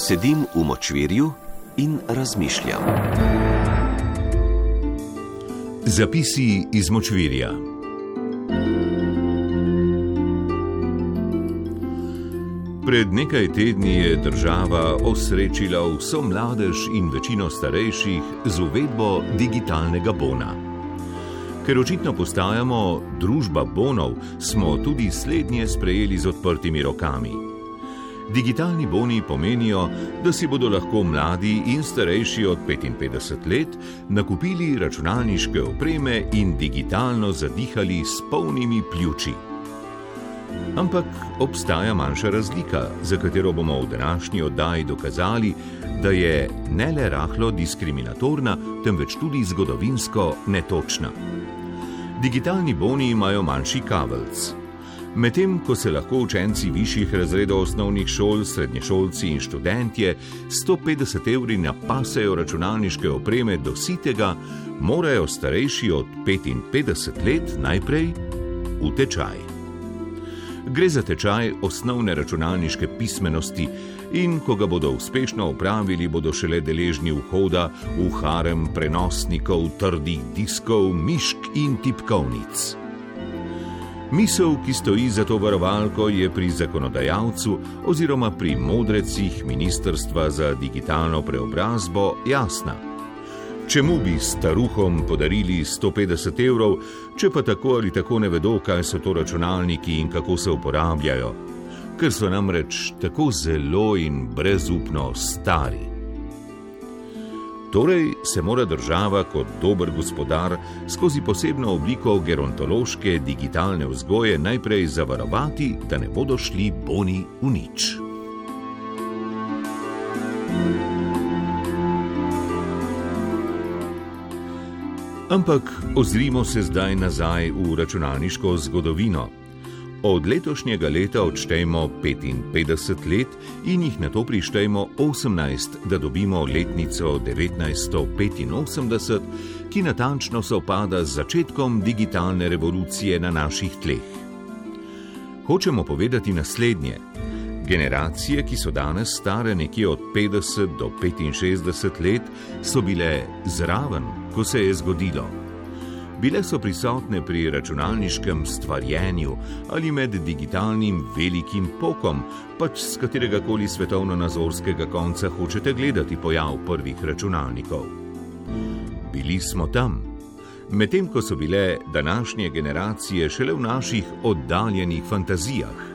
Sedim v močvirju in razmišljam. Zapisi iz močvirja. Pred nekaj tedni je država osrečila vso mladež in večino starejših z uvedbo digitalnega bona. Ker očitno postajamo družba bonov, smo tudi slednje sprejeli z odprtimi rokami. Digitalni boni pomenijo, da si bodo lahko mladi in starejši od 55 let nakupili računalniške opreme in digitalno zadihali s polnimi pljuči. Ampak obstaja manjša razlika, za katero bomo v današnji oddaji dokazali, da je ne le rahlo diskriminatorna, temveč tudi zgodovinsko netočna. Digitalni boni imajo manjši kavelc. Medtem ko se lahko učenci višjih razredov osnovnih šol, srednješolci in študentje 150 evri napasajo računalniške opreme do sitega, morajo starejši od 55 let najprej v tečaj. Gre za tečaj osnovne računalniške pismenosti in ko ga bodo uspešno upravili, bodo šele deležni vhoda v harem prenosnikov, trdih diskov, mišk in tipkovnic. Misel, ki stoji za to varovalko, je pri zakonodajalcu oziroma pri modrecih Ministrstva za digitalno preobrazbo jasna. Čemu bi staruhom podarili 150 evrov, če pa tako ali tako ne vedo, kaj so to računalniki in kako se uporabljajo, ker so namreč tako zelo in brezupno stari. Torej se mora država kot dober gospodar skozi posebno obliko gerontološke digitalne vzgoje najprej zavarovati, da ne bodo šli boni v nič. Ampak ozrimo se zdaj nazaj v računalniško zgodovino. Od letošnjega leta odštejmo 55 let in jih na to prištejmo 18, da dobimo letnico 1985, ki natančno sovpada z začetkom digitalne revolucije na naših tleh. Hočemo povedati naslednje. Generacije, ki so danes stare nekje od 50 do 65 let, so bile zraven, ko se je zgodilo. Bile so prisotne pri računalniškem stvarjenju ali med digitalnim velikim pokom, pač z katerega koli svetovno-nazorskega konca hočete gledati pojav prvih računalnikov. Bili smo tam, medtem ko so bile današnje generacije šele v naših oddaljenih fantazijah.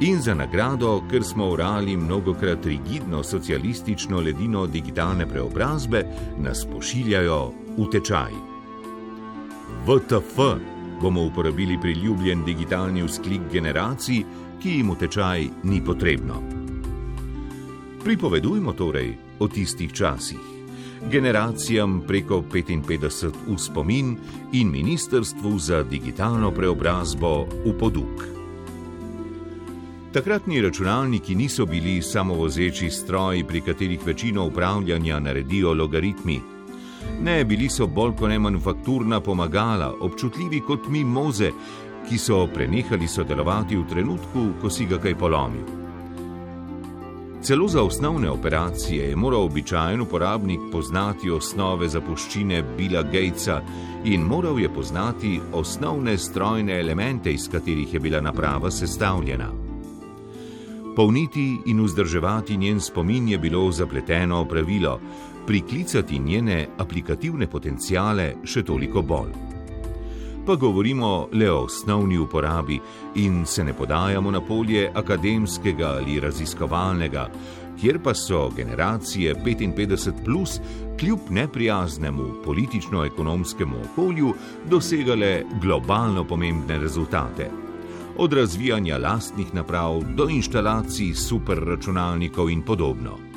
In za nagrado, ker smo urali mnogokrat rigidno socialistično ledino digitalne preobrazbe, nas pošiljajo v tečaj. VTF bomo uporabili priljubljen digitalni vzklik generacij, ki jim v tečaj ni potrebno. Pripovedujmo torej o tistih časih, generacijam preko 55 v spomin in Ministrstvu za digitalno preobrazbo v poduk. Takratni računalniki niso bili samovozeči stroji, pri katerih večino upravljanja naredijo logaritmi. Ne, bili so bolj kot ne manufakturna pomagala, občutljivi kot mi moze, ki so prenehali sodelovati v trenutku, ko si ga kaj polomil. Celo za osnovne operacije je moral običajen uporabnik poznati osnove zapuščine Billa Gatesa in moral je poznati osnovne strojne elemente, iz katerih je bila naprava sestavljena. Polniti in vzdrževati njen spomin je bilo zapleteno pravilo, priklicati njene aplikativne potencijale še toliko bolj. Pa govorimo le o osnovni uporabi in se ne podajamo na polje akademskega ali raziskovalnega, kjer pa so generacije 55 plus kljub neprijaznemu politično-ekonomskemu okolju dosegale globalno pomembne rezultate. Od razvijanja lastnih naprav do inštalacij superračunalnikov in podobno.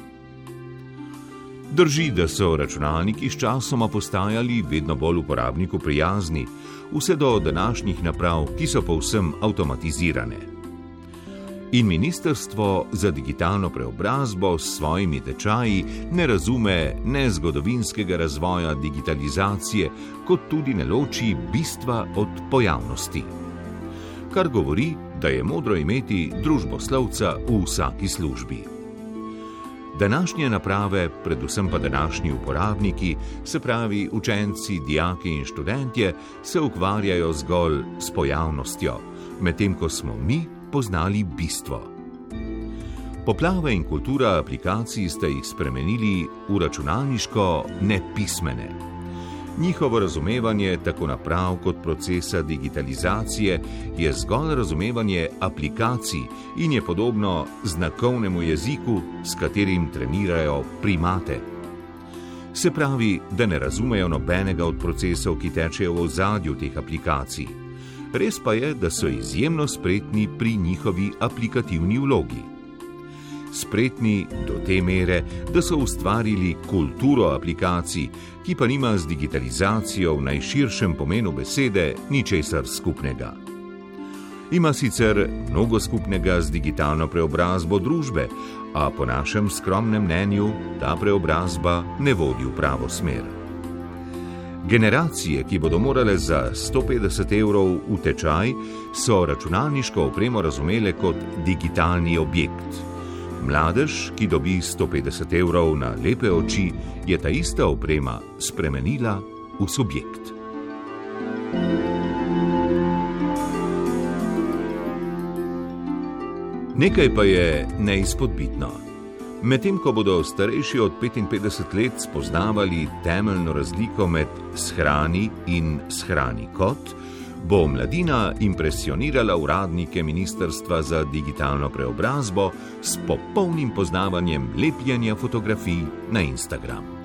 Drži, da so računalniki sčasoma postajali vedno bolj uporabniku prijazni, vse do današnjih naprav, ki so povsem avtomatizirane. In Ministrstvo za digitalno preobrazbo s svojimi tečaji ne razume ne zgodovinskega razvoja digitalizacije, kot tudi ne loči bistva od pojavnosti. Kar govori, da je modro imeti družboslovca v vsaki službi. Današnje naprave, predvsem pa današnji uporabniki, se pravi učenci, dijaki in študentje, se ukvarjajo zgolj s pojavnostjo, medtem ko smo mi poznali bistvo. Poplave in kultura aplikacij ste jih spremenili v računalniško nepismene. Njihovo razumevanje tako naprav kot procesa digitalizacije je zgolj razumevanje aplikacij in je podobno znakovnemu jeziku, s katerim trenirajo primate. Se pravi, da ne razumejo nobenega od procesov, ki tečejo v ozadju teh aplikacij. Res pa je, da so izjemno spretni pri njihovi aplikativni vlogi spretni do te mere, da so ustvarili kulturo aplikacij, ki pa nima z digitalizacijo v najširšem pomenu besede ničesar skupnega. Ima sicer mnogo skupnega z digitalno preobrazbo družbe, a po našem skromnem mnenju ta preobrazba ne vodi v pravo smer. Generacije, ki bodo morale za 150 evrov v tečaj, so računalniško opremo razumele kot digitalni objekt. Mladež, ki dobi 150 evrov na lepe oči, je ta ista oprema spremenila v subjekt. Nekaj pa je neizpodbitno. Medtem ko bodo starejši od 55 let spoznavali temeljno razliko med shrani in shrani kot, bo mladina impresionirala uradnike Ministrstva za digitalno preobrazbo s popolnim poznavanjem lepljenja fotografij na Instagram.